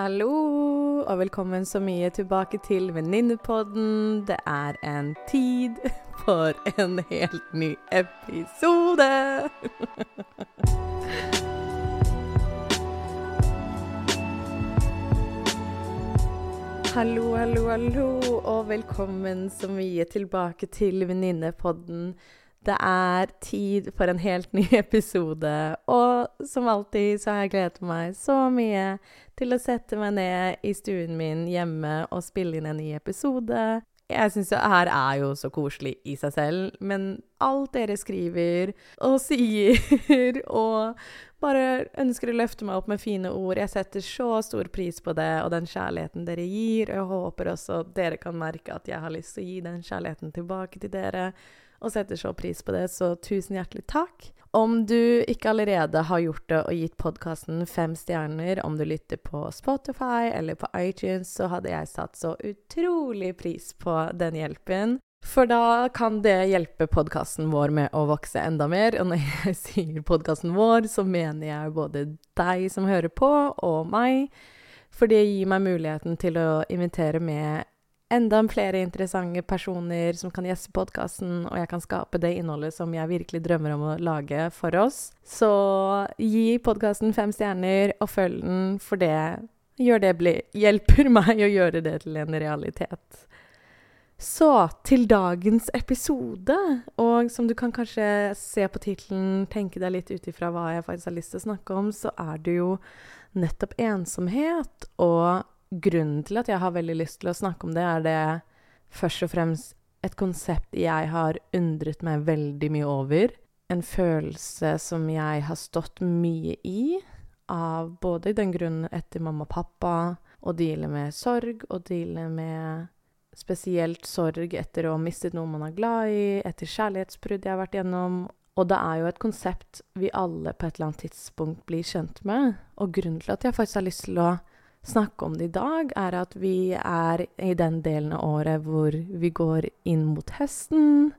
Hallo, og velkommen så mye tilbake til Venninnepodden. Det er en tid for en helt ny episode. Hallo, hallo, hallo, og velkommen så mye tilbake til Venninnepodden. Det er tid for en helt ny episode, og som alltid så har jeg gledet meg så mye til å sette meg ned i stuen min hjemme og spille inn en ny episode. Jeg syns det her er jo så koselig i seg selv, men alt dere skriver og sier og bare ønsker å løfte meg opp med fine ord. Jeg setter så stor pris på det og den kjærligheten dere gir. Og jeg håper også dere kan merke at jeg har lyst til å gi den kjærligheten tilbake til dere. Og setter så pris på det, så tusen hjertelig takk. Om du ikke allerede har gjort det og gitt podkasten fem stjerner, om du lytter på Spotify eller på iTunes, så hadde jeg satt så utrolig pris på den hjelpen. For da kan det hjelpe podkasten vår med å vokse enda mer. Og når jeg sier podkasten vår, så mener jeg både deg som hører på, og meg. For det gir meg muligheten til å invitere med enda flere interessante personer som kan gjeste podkasten, og jeg kan skape det innholdet som jeg virkelig drømmer om å lage for oss. Så gi podkasten fem stjerner, og følg den, for det det hjelper meg å gjøre det til en realitet. Så til dagens episode. Og som du kan kanskje se på tittelen, tenke deg litt ut ifra hva jeg faktisk har lyst til å snakke om, så er det jo nettopp ensomhet. Og grunnen til at jeg har veldig lyst til å snakke om det, er det først og fremst et konsept jeg har undret meg veldig mye over. En følelse som jeg har stått mye i, av både den grunnen etter mamma og pappa, å deale med sorg og deale med spesielt sorg etter å ha mistet noen man er glad i, etter kjærlighetsbrudd jeg har vært gjennom. Og det er jo et konsept vi alle på et eller annet tidspunkt blir kjent med. Og grunnen til at jeg faktisk har lyst til å snakke om det i dag, er at vi er i den delen av året hvor vi går inn mot høsten.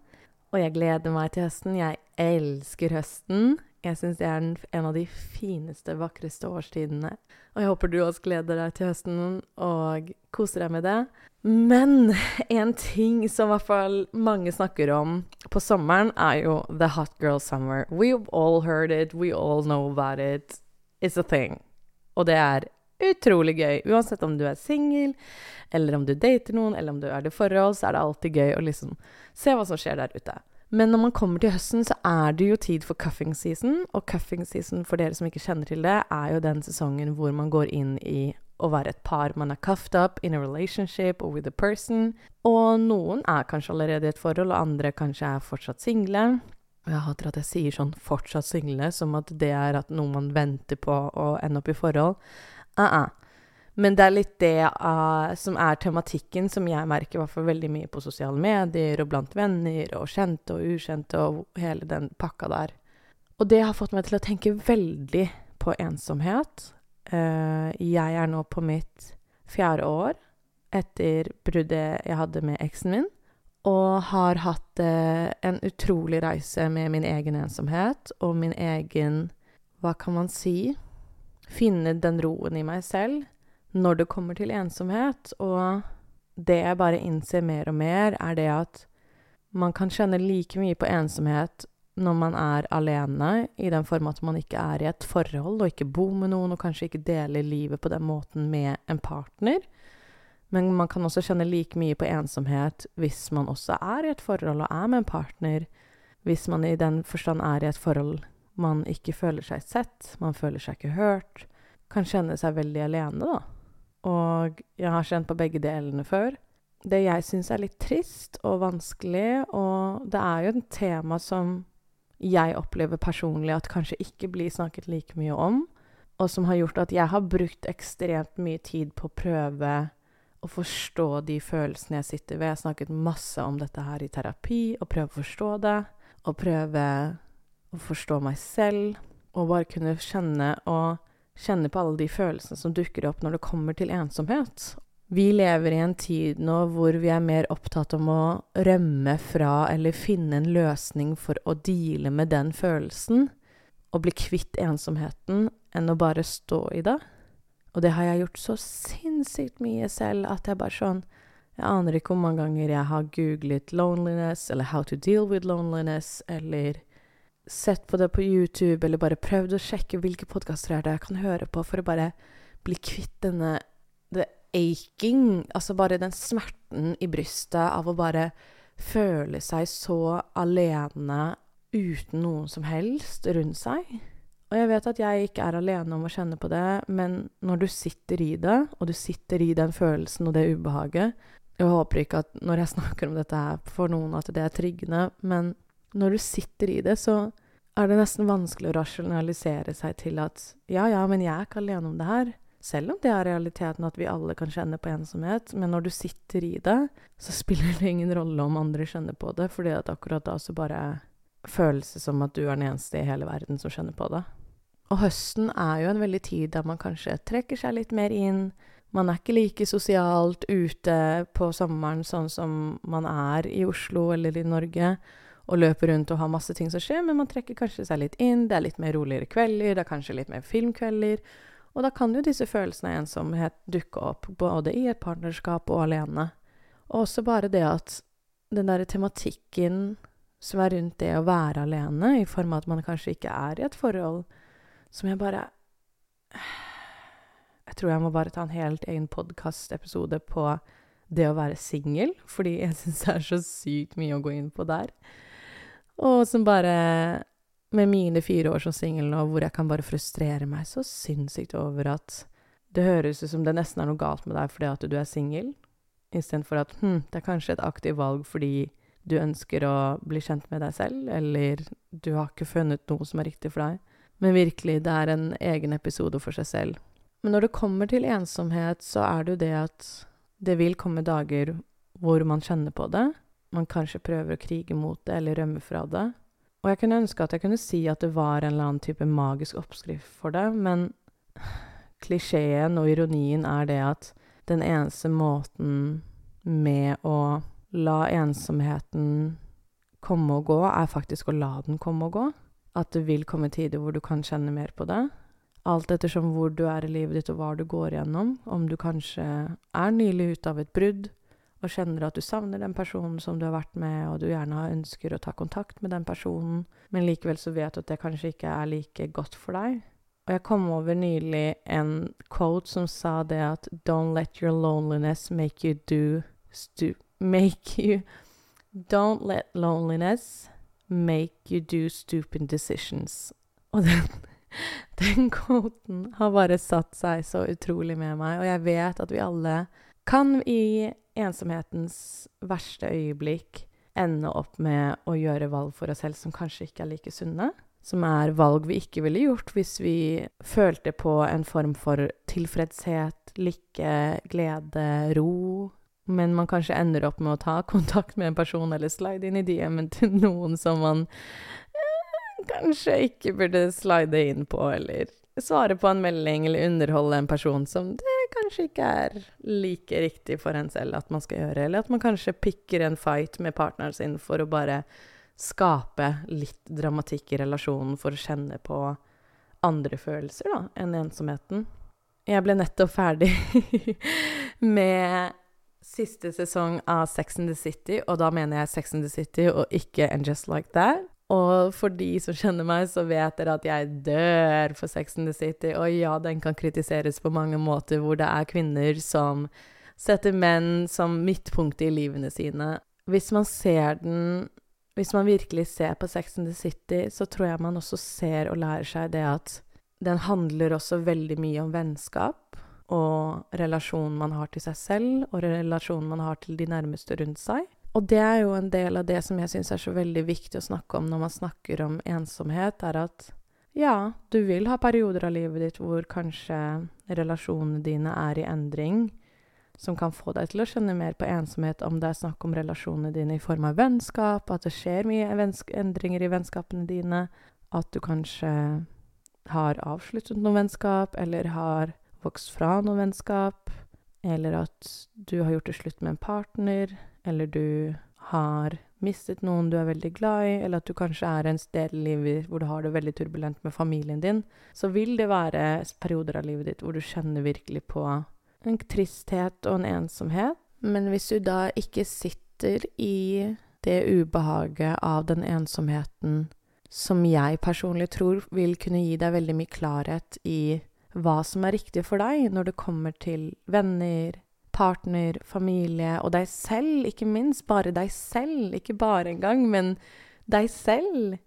Og jeg gleder meg til høsten. Jeg elsker høsten. Jeg syns det er en av de fineste, vakreste årstidene. Og jeg håper du også gleder deg til høsten og koser deg med det. Men en ting som i hvert fall mange snakker om på sommeren, er jo the hot girl summer. We've all heard it, we all know about it. It's a thing. Og det er utrolig gøy. Uansett om du er singel, eller om du dater noen, eller om du er i forhold, så er det alltid gøy å liksom se hva som skjer der ute. Men når man kommer til høsten, så er det jo tid for cuffing season. Og cuffing season, for dere som ikke kjenner til det, er jo den sesongen hvor man går inn i å være et par man er cuffed up in a relationship or with a person. Og noen er kanskje allerede i et forhold, og andre kanskje er fortsatt single. Og jeg hater at jeg sier sånn 'fortsatt single', som at det er at noe man venter på å ende opp i forhold. Uh -uh. Men det er litt det uh, som er tematikken som jeg merker hvert fall veldig mye på sosiale medier og blant venner og kjente og ukjente og hele den pakka der. Og det har fått meg til å tenke veldig på ensomhet. Uh, jeg er nå på mitt fjerde år etter bruddet jeg hadde med eksen min, og har hatt uh, en utrolig reise med min egen ensomhet og min egen Hva kan man si? Finne den roen i meg selv når det kommer til ensomhet. Og det jeg bare innser mer og mer, er det at man kan kjenne like mye på ensomhet når man er alene, i den form at man ikke er i et forhold og ikke bor med noen, og kanskje ikke deler livet på den måten med en partner. Men man kan også kjenne like mye på ensomhet hvis man også er i et forhold og er med en partner. Hvis man i den forstand er i et forhold man ikke føler seg sett, man føler seg ikke hørt, kan kjenne seg veldig alene, da. Og jeg har kjent på begge delene før. Det jeg syns er litt trist og vanskelig, og det er jo et tema som jeg opplever personlig at kanskje ikke blir snakket like mye om, og som har gjort at jeg har brukt ekstremt mye tid på å prøve å forstå de følelsene jeg sitter ved. Jeg har snakket masse om dette her i terapi, og prøve å forstå det, og prøve å forstå meg selv, og bare kunne kjenne og kjenne på alle de følelsene som dukker opp når det kommer til ensomhet. Vi lever i en tid nå hvor vi er mer opptatt om å rømme fra eller finne en løsning for å deale med den følelsen og bli kvitt ensomheten, enn å bare stå i det. Og det har jeg gjort så sinnssykt mye selv at jeg bare sånn Jeg aner ikke hvor mange ganger jeg har googlet 'loneliness' eller 'how to deal with loneliness' eller sett på det på YouTube eller bare prøvd å sjekke hvilke podkaster er jeg kan høre på for å bare bli kvitt denne the aching, altså bare den smerten i brystet av å bare føle seg så alene uten noen som helst rundt seg. Og jeg vet at jeg ikke er alene om å kjenne på det, men når du sitter i det, og du sitter i den følelsen og det ubehaget Jeg håper ikke at når jeg snakker om dette her for noen, at det er triggende, men når du sitter i det, så er det nesten vanskelig å rasjonalisere seg til at ja, ja, men jeg er ikke alene om det her. Selv om det er realiteten at vi alle kan kjenne på ensomhet. Men når du sitter i det, så spiller det ingen rolle om andre kjenner på det, fordi at akkurat da så bare føles det som at du er den eneste i hele verden som kjenner på det. Og høsten er jo en veldig tid der man kanskje trekker seg litt mer inn. Man er ikke like sosialt ute på sommeren sånn som man er i Oslo eller i Norge og løper rundt og har masse ting som skjer, men man trekker kanskje seg litt inn. Det er litt mer roligere kvelder, det er kanskje litt mer filmkvelder. Og da kan jo disse følelsene av ensomhet dukke opp, både i et partnerskap og alene. Og også bare det at den derre tematikken som er rundt det å være alene, i form av at man kanskje ikke er i et forhold, som jeg bare Jeg tror jeg må bare ta en helt egen podkastepisode på det å være singel, fordi jeg syns det er så sykt mye å gå inn på der. Og som bare Med mine fire år som singel nå, hvor jeg kan bare frustrere meg så sinnssykt over at det høres ut som det nesten er noe galt med deg fordi at du er singel, istedenfor at hm, det er kanskje et aktivt valg fordi du ønsker å bli kjent med deg selv, eller du har ikke funnet noe som er riktig for deg. Men virkelig, det er en egen episode for seg selv. Men når det kommer til ensomhet, så er det jo det at det vil komme dager hvor man kjenner på det, man kanskje prøver å krige mot det eller rømme fra det. Og jeg kunne ønske at jeg kunne si at det var en eller annen type magisk oppskrift for det, men klisjeen og ironien er det at den eneste måten med å la ensomheten komme og gå, er faktisk å la den komme og gå. At det vil komme tider hvor du kan kjenne mer på det. Alt ettersom hvor du er i livet ditt og hva du går gjennom. Om du kanskje er nylig ute av et brudd, og kjenner at du savner den personen som du har vært med, og du gjerne ønsker å ta kontakt med den personen, men likevel så vet du at det kanskje ikke er like godt for deg. Og jeg kom over nylig en quote som sa det at Don't let your loneliness make you do stu... Make you Don't let loneliness make you do stupid decisions. Og den, den quoten har bare satt seg så utrolig med meg, og jeg vet at vi alle kan i ensomhetens verste øyeblikk ende opp med å gjøre valg for oss selv som kanskje ikke er like sunne. Som er valg vi ikke ville gjort hvis vi følte på en form for tilfredshet, lykke, glede, ro. Men man kanskje ender opp med å ta kontakt med en person eller slide inn i DM-en til noen som man eh, kanskje ikke burde slide inn på, eller svare på en melding eller underholde en person som det kanskje ikke er like riktig for en selv at man skal gjøre, eller at man kanskje pikker en fight med partneren sin for å bare skape litt dramatikk i relasjonen for å kjenne på andre følelser da, enn ensomheten. Jeg ble nettopp ferdig med siste sesong av Sex and the City, og da mener jeg Sex and the City og ikke And Just Like That. Og for de som kjenner meg, så vet dere at jeg dør for Sex and the City. Og ja, den kan kritiseres på mange måter, hvor det er kvinner som setter menn som midtpunktet i livene sine. Hvis man ser den Hvis man virkelig ser på Sex and the City, så tror jeg man også ser og lærer seg det at den handler også veldig mye om vennskap og relasjonen man har til seg selv, og relasjonen man har til de nærmeste rundt seg. Og det er jo en del av det som jeg syns er så veldig viktig å snakke om når man snakker om ensomhet, er at ja, du vil ha perioder av livet ditt hvor kanskje relasjonene dine er i endring, som kan få deg til å kjenne mer på ensomhet, om det er snakk om relasjonene dine i form av vennskap, at det skjer mye endringer i vennskapene dine, at du kanskje har avsluttet noe vennskap, eller har vokst fra noe vennskap, eller at du har gjort det slutt med en partner, eller du har mistet noen du er veldig glad i, eller at du kanskje er en sted i livet hvor du har det veldig turbulent med familien din, så vil det være perioder av livet ditt hvor du kjenner virkelig på en tristhet og en ensomhet. Men hvis du da ikke sitter i det ubehaget av den ensomheten som jeg personlig tror vil kunne gi deg veldig mye klarhet i hva som er riktig for deg når det kommer til venner, partner, familie og deg selv, ikke minst. Bare deg selv, ikke bare engang, men deg selv.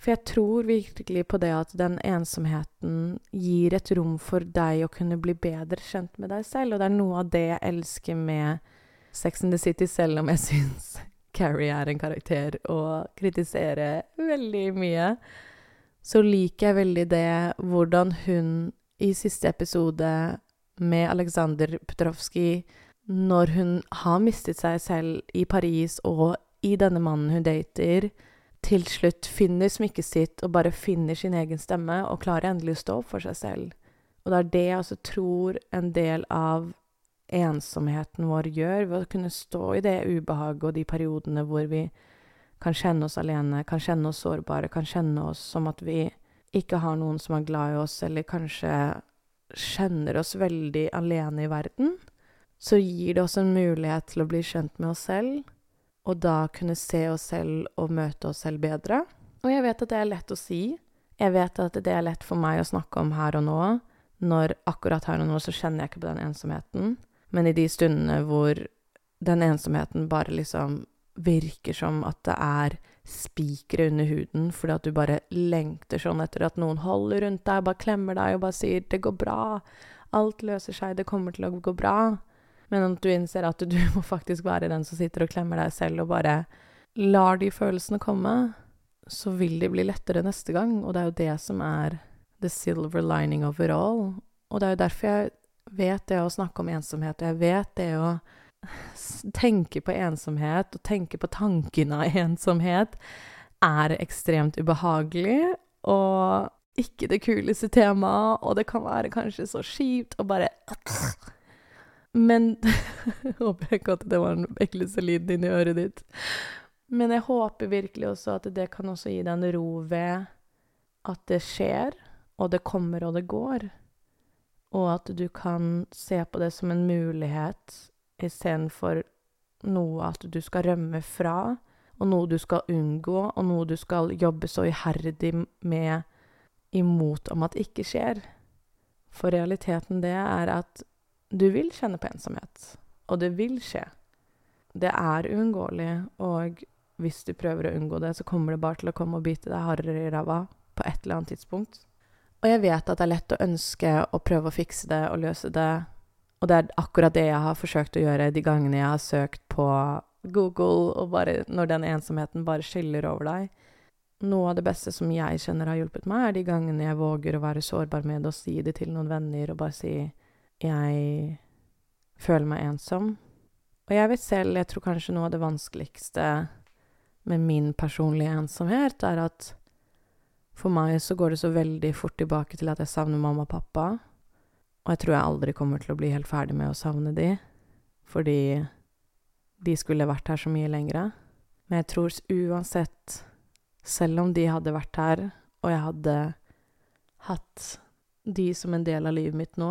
For jeg tror virkelig på det at den ensomheten gir et rom for deg å kunne bli bedre kjent med deg selv, og det er noe av det jeg elsker med Sex in the City, selv om jeg syns Carrie er en karakter å kritisere veldig mye, så liker jeg veldig det hvordan hun i siste episode med Aleksandr Petrovskij når hun har mistet seg selv i Paris og i denne mannen hun dater, til slutt finner smykket sitt og bare finner sin egen stemme og klarer endelig å stå opp for seg selv. Og det er det jeg også tror en del av ensomheten vår gjør, ved å kunne stå i det ubehaget og de periodene hvor vi kan kjenne oss alene, kan kjenne oss sårbare, kan kjenne oss som at vi ikke har noen som er glad i oss, eller kanskje kjenner oss veldig alene i verden, så gir det oss en mulighet til å bli kjent med oss selv, og da kunne se oss selv og møte oss selv bedre. Og jeg vet at det er lett å si. Jeg vet at det er lett for meg å snakke om her og nå, når akkurat her og nå så kjenner jeg ikke på den ensomheten. Men i de stundene hvor den ensomheten bare liksom virker som at det er spikere under huden fordi at du bare lengter sånn etter at noen holder rundt deg, bare klemmer deg og bare sier 'det går bra', alt løser seg, det kommer til å gå bra. Men at du innser at du må faktisk være den som sitter og klemmer deg selv og bare lar de følelsene komme, så vil de bli lettere neste gang. Og det er jo det som er the silver lining of it all. Og det er jo derfor jeg vet det å snakke om ensomhet, og jeg vet det å tenke på ensomhet og tenke på tanken av ensomhet er ekstremt ubehagelig og ikke det kuleste temaet, og det kan være kanskje så kjipt og bare Men Håper ikke at det var den ekleste lyden inni øret ditt. Men jeg håper virkelig også at det kan også gi deg en ro ved at det skjer, og det kommer og det går, og at du kan se på det som en mulighet istedenfor noe at du skal rømme fra, og noe du skal unngå, og noe du skal jobbe så iherdig med imot om at ikke skjer. For realiteten det er at du vil kjenne på ensomhet, og det vil skje. Det er uunngåelig, og hvis du prøver å unngå det, så kommer det bare til å komme og bite deg hardere i ræva på et eller annet tidspunkt. Og jeg vet at det er lett å ønske å prøve å fikse det og løse det og det er akkurat det jeg har forsøkt å gjøre de gangene jeg har søkt på Google, og bare når den ensomheten bare skyller over deg. Noe av det beste som jeg kjenner har hjulpet meg, er de gangene jeg våger å være sårbar med og si det til noen venner, og bare si 'jeg føler meg ensom'. Og jeg vet selv, jeg tror kanskje noe av det vanskeligste med min personlige ensomhet, er at for meg så går det så veldig fort tilbake til at jeg savner mamma og pappa. Og jeg tror jeg aldri kommer til å bli helt ferdig med å savne de, fordi de skulle vært her så mye lengre. Men jeg tror uansett, selv om de hadde vært her, og jeg hadde hatt de som en del av livet mitt nå,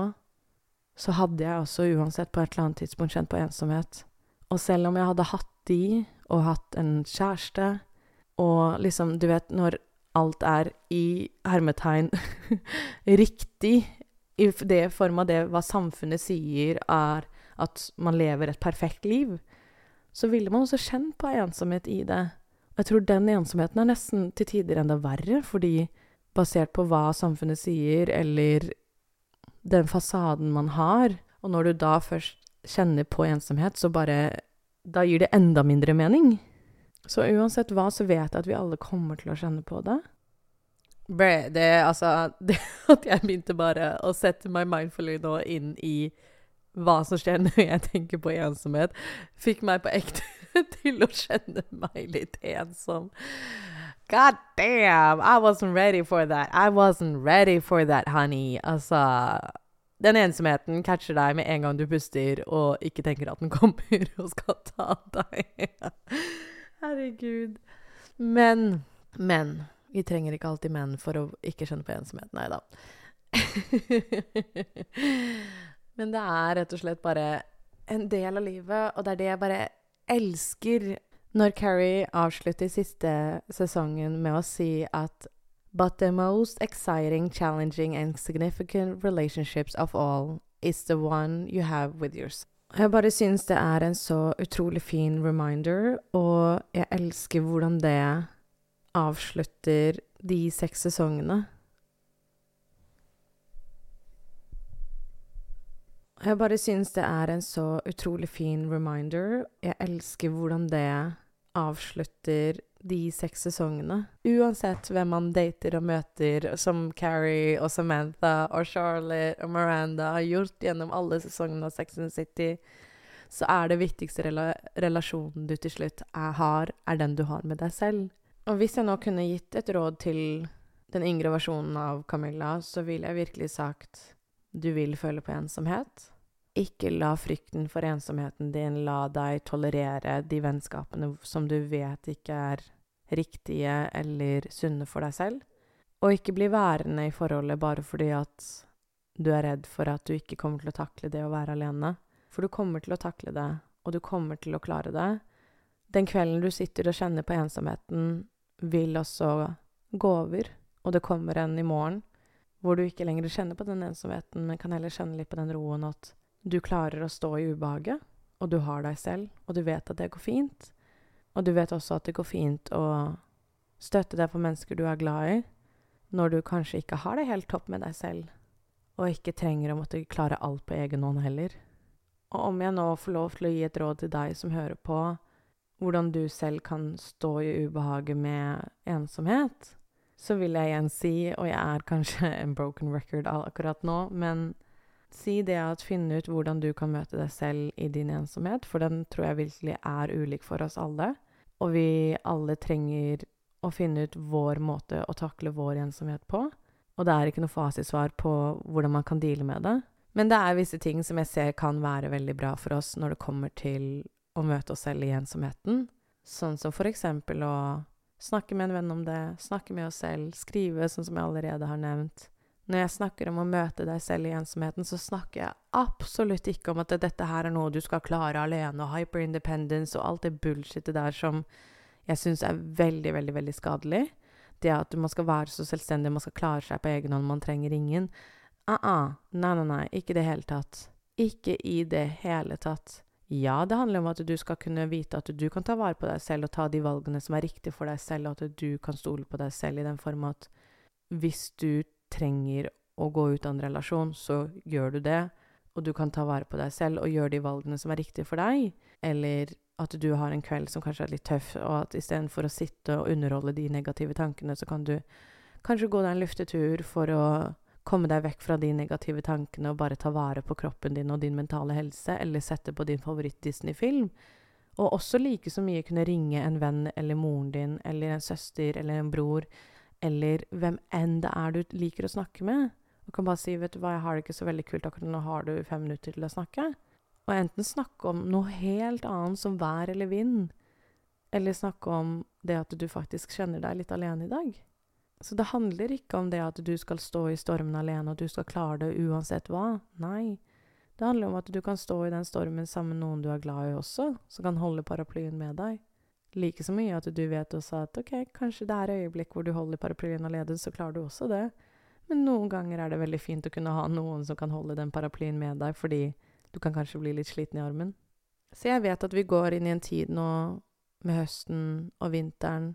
så hadde jeg også uansett på et eller annet tidspunkt kjent på ensomhet. Og selv om jeg hadde hatt de, og hatt en kjæreste, og liksom, du vet, når alt er i hermetegn riktig i det form av det hva samfunnet sier er at man lever et perfekt liv, så ville man også kjent på ensomhet i det. Jeg tror den ensomheten er nesten til tider enda verre, fordi basert på hva samfunnet sier, eller den fasaden man har, og når du da først kjenner på ensomhet, så bare Da gir det enda mindre mening. Så uansett hva, så vet jeg at vi alle kommer til å kjenne på det. Bre, det altså det At jeg begynte bare å sette meg mindfully nå inn i hva som skjer når jeg tenker på ensomhet, fikk meg på ekte til å kjenne meg litt ensom. God damn! I wasn't ready for that. I wasn't ready for that, honey. Altså Den ensomheten catcher deg med en gang du puster og ikke tenker at den kommer og skal ta deg. Herregud. Men Men. Vi trenger ikke alltid menn for å ikke kjenne på ensomhet. Nei da. Men det er rett og slett bare en del av livet, og det er det jeg bare elsker når Carrie avslutter siste sesongen med å si at But the most exciting, challenging and significant relationships of all is the one you have with yourself. Jeg bare syns det er en så utrolig fin reminder, og jeg elsker hvordan det avslutter de seks sesongene. Jeg bare syns det er en så utrolig fin reminder. Jeg elsker hvordan det avslutter de seks sesongene. Uansett hvem man dater og møter, som Carrie og Samantha og Charlotte og Miranda har gjort gjennom alle sesongene av Sex and City, så er det viktigste rela relasjonen du til slutt er, har, er den du har med deg selv. Og hvis jeg nå kunne gitt et råd til den yngre versjonen av Camilla, så ville jeg virkelig sagt du vil føle på ensomhet. Ikke la frykten for ensomheten din la deg tolerere de vennskapene som du vet ikke er riktige eller sunne for deg selv. Og ikke bli værende i forholdet bare fordi at du er redd for at du ikke kommer til å takle det å være alene. For du kommer til å takle det, og du kommer til å klare det. Den kvelden du sitter og kjenner på ensomheten, vil også gå over, og det kommer en i morgen hvor du ikke lenger kjenner på den ensomheten, men kan heller kjenne litt på den roen at du klarer å stå i ubehaget, og du har deg selv, og du vet at det går fint. Og du vet også at det går fint å støtte deg for mennesker du er glad i, når du kanskje ikke har det helt topp med deg selv, og ikke trenger å måtte klare alt på egen hånd heller. Og om jeg nå får lov til å gi et råd til deg som hører på, hvordan du selv kan stå i ubehaget med ensomhet, så vil jeg igjen si, og jeg er kanskje en broken record akkurat nå, men si det at finne ut hvordan du kan møte deg selv i din ensomhet, for den tror jeg virkelig er ulik for oss alle. Og vi alle trenger å finne ut vår måte å takle vår ensomhet på. Og det er ikke noe fasitsvar på hvordan man kan deale med det. Men det er visse ting som jeg ser kan være veldig bra for oss når det kommer til å møte oss selv i ensomheten. Sånn som for eksempel å snakke med en venn om det, snakke med oss selv, skrive, sånn som jeg allerede har nevnt. Når jeg snakker om å møte deg selv i ensomheten, så snakker jeg absolutt ikke om at dette her er noe du skal klare alene, og hyperindependence og alt det bullshitet der som jeg syns er veldig, veldig, veldig skadelig. Det at man skal være så selvstendig, man skal klare seg på egen hånd, man trenger ingen. Uh-uh. Nei, nei, nei. Ikke i det hele tatt. Ikke i det hele tatt. Ja, det handler om at du skal kunne vite at du kan ta vare på deg selv og ta de valgene som er riktige for deg selv, og at du kan stole på deg selv i den form at hvis du trenger å gå ut av en relasjon, så gjør du det, og du kan ta vare på deg selv og gjøre de valgene som er riktige for deg, eller at du har en kveld som kanskje er litt tøff, og at istedenfor å sitte og underholde de negative tankene, så kan du kanskje gå deg en luftetur for å komme deg vekk fra de negative tankene og bare ta vare på kroppen din og din mentale helse, eller sette på din favoritt-Disney-film. Og også like så mye kunne ringe en venn eller moren din eller en søster eller en bror eller hvem enn det er du liker å snakke med, og kan bare si 'Vet du hva, jeg har det ikke så veldig kult akkurat nå, har du fem minutter til å snakke?' Og enten snakke om noe helt annet som vær eller vind, eller snakke om det at du faktisk kjenner deg litt alene i dag. Så det handler ikke om det at du skal stå i stormen alene, og du skal klare det uansett hva. Nei. Det handler om at du kan stå i den stormen sammen med noen du er glad i også, som kan holde paraplyen med deg. Like så mye at du vet også at ok, kanskje det er øyeblikk hvor du holder paraplyen alene, så klarer du også det. Men noen ganger er det veldig fint å kunne ha noen som kan holde den paraplyen med deg, fordi du kan kanskje bli litt sliten i armen. Så jeg vet at vi går inn i en tid nå med høsten og vinteren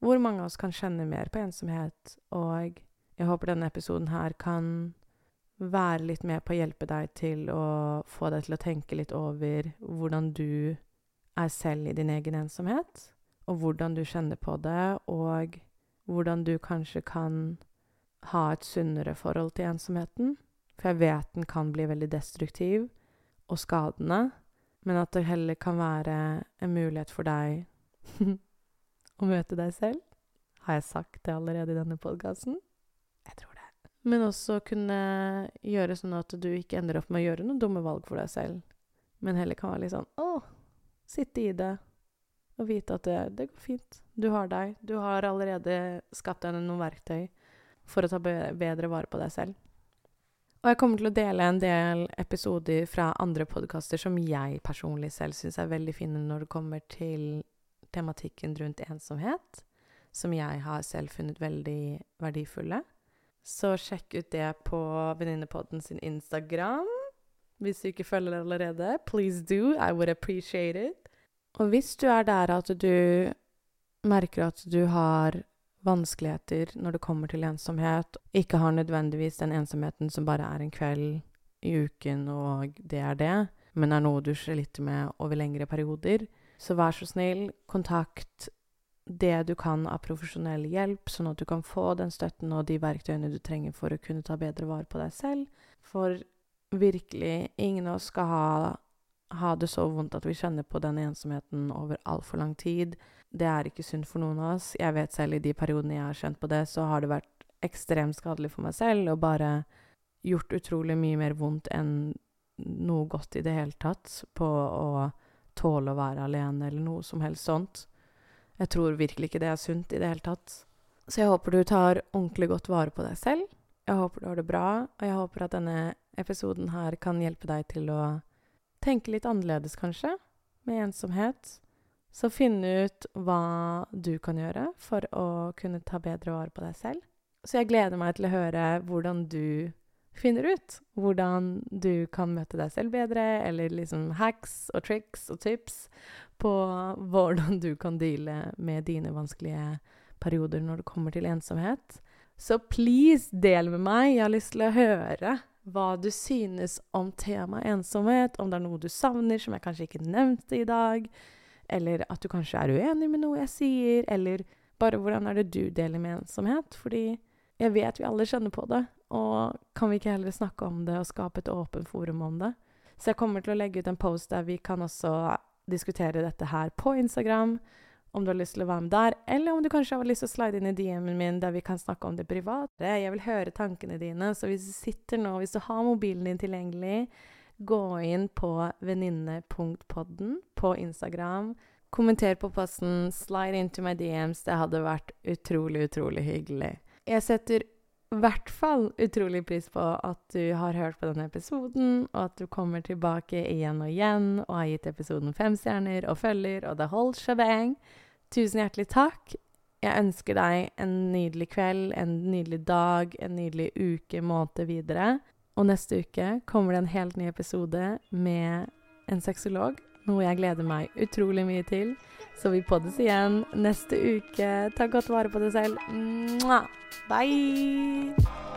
hvor mange av oss kan kjenne mer på ensomhet, og jeg håper denne episoden her kan være litt med på å hjelpe deg til å få deg til å tenke litt over hvordan du er selv i din egen ensomhet, og hvordan du kjenner på det, og hvordan du kanskje kan ha et sunnere forhold til ensomheten. For jeg vet den kan bli veldig destruktiv og skadende, men at det heller kan være en mulighet for deg å møte deg selv. Har jeg sagt det allerede i denne podkasten? Jeg tror det. Men også kunne gjøre sånn at du ikke ender opp med å gjøre noen dumme valg for deg selv, men heller kan være litt sånn Å, sitte i det. Og vite at det, det går fint. Du har deg. Du har allerede skapt deg noen verktøy for å ta bedre vare på deg selv. Og jeg kommer til å dele en del episoder fra andre podkaster som jeg personlig selv syns er veldig fine når det kommer til tematikken rundt ensomhet, som jeg har selv funnet veldig verdifulle. Så sjekk ut det på Venninnepodden sin Instagram. Hvis du ikke følger det allerede, please do. I would appreciate it. Og hvis du er der at du merker at du har vanskeligheter når det kommer til ensomhet, ikke har nødvendigvis den ensomheten som bare er en kveld i uken, og det er det, men er noe du sliter med over lengre perioder, så vær så snill, kontakt det du kan av profesjonell hjelp, sånn at du kan få den støtten og de verktøyene du trenger for å kunne ta bedre vare på deg selv. For virkelig, ingen av oss skal ha, ha det så vondt at vi kjenner på den ensomheten over altfor lang tid. Det er ikke sunt for noen av oss. Jeg vet selv i de periodene jeg har kjent på det, så har det vært ekstremt skadelig for meg selv og bare gjort utrolig mye mer vondt enn noe godt i det hele tatt på å tåle å være alene eller noe som helst sånt. Jeg tror virkelig ikke det er sunt i det hele tatt. Så jeg håper du tar ordentlig godt vare på deg selv. Jeg håper du har det bra, og jeg håper at denne episoden her kan hjelpe deg til å tenke litt annerledes, kanskje, med ensomhet. Så finn ut hva du kan gjøre for å kunne ta bedre vare på deg selv. Så jeg gleder meg til å høre hvordan du finner ut hvordan du kan møte deg selv bedre, eller liksom hacks og tricks og tips på hvordan du kan deale med dine vanskelige perioder når det kommer til ensomhet. Så please, del med meg. Jeg har lyst til å høre hva du synes om temaet ensomhet, om det er noe du savner som jeg kanskje ikke nevnte i dag eller at du kanskje er uenig med noe jeg sier, eller bare hvordan er det du deler med ensomhet? Fordi jeg vet vi alle kjenner på det, og kan vi ikke heller snakke om det og skape et åpent forum om det? Så jeg kommer til å legge ut en post der vi kan også diskutere dette her på Instagram, om du har lyst til å være med der, eller om du kanskje har lyst til å slide inn i DM-en min der vi kan snakke om det private. Jeg vil høre tankene dine, så hvis du sitter nå, hvis du har mobilen din tilgjengelig, gå inn på venninne.podden på Instagram. Kommenter på posten, slide into my DMs. Det hadde vært utrolig, utrolig hyggelig. Jeg setter i hvert fall utrolig pris på at du har hørt på denne episoden, og at du kommer tilbake igjen og igjen og har gitt episoden fem stjerner og følger og the whole shebang. Tusen hjertelig takk. Jeg ønsker deg en nydelig kveld, en nydelig dag, en nydelig uke, måned videre. Og neste uke kommer det en helt ny episode med en sexolog. Noe jeg gleder meg utrolig mye til. Så vi poddes igjen neste uke. Ta godt vare på deg selv. Bye!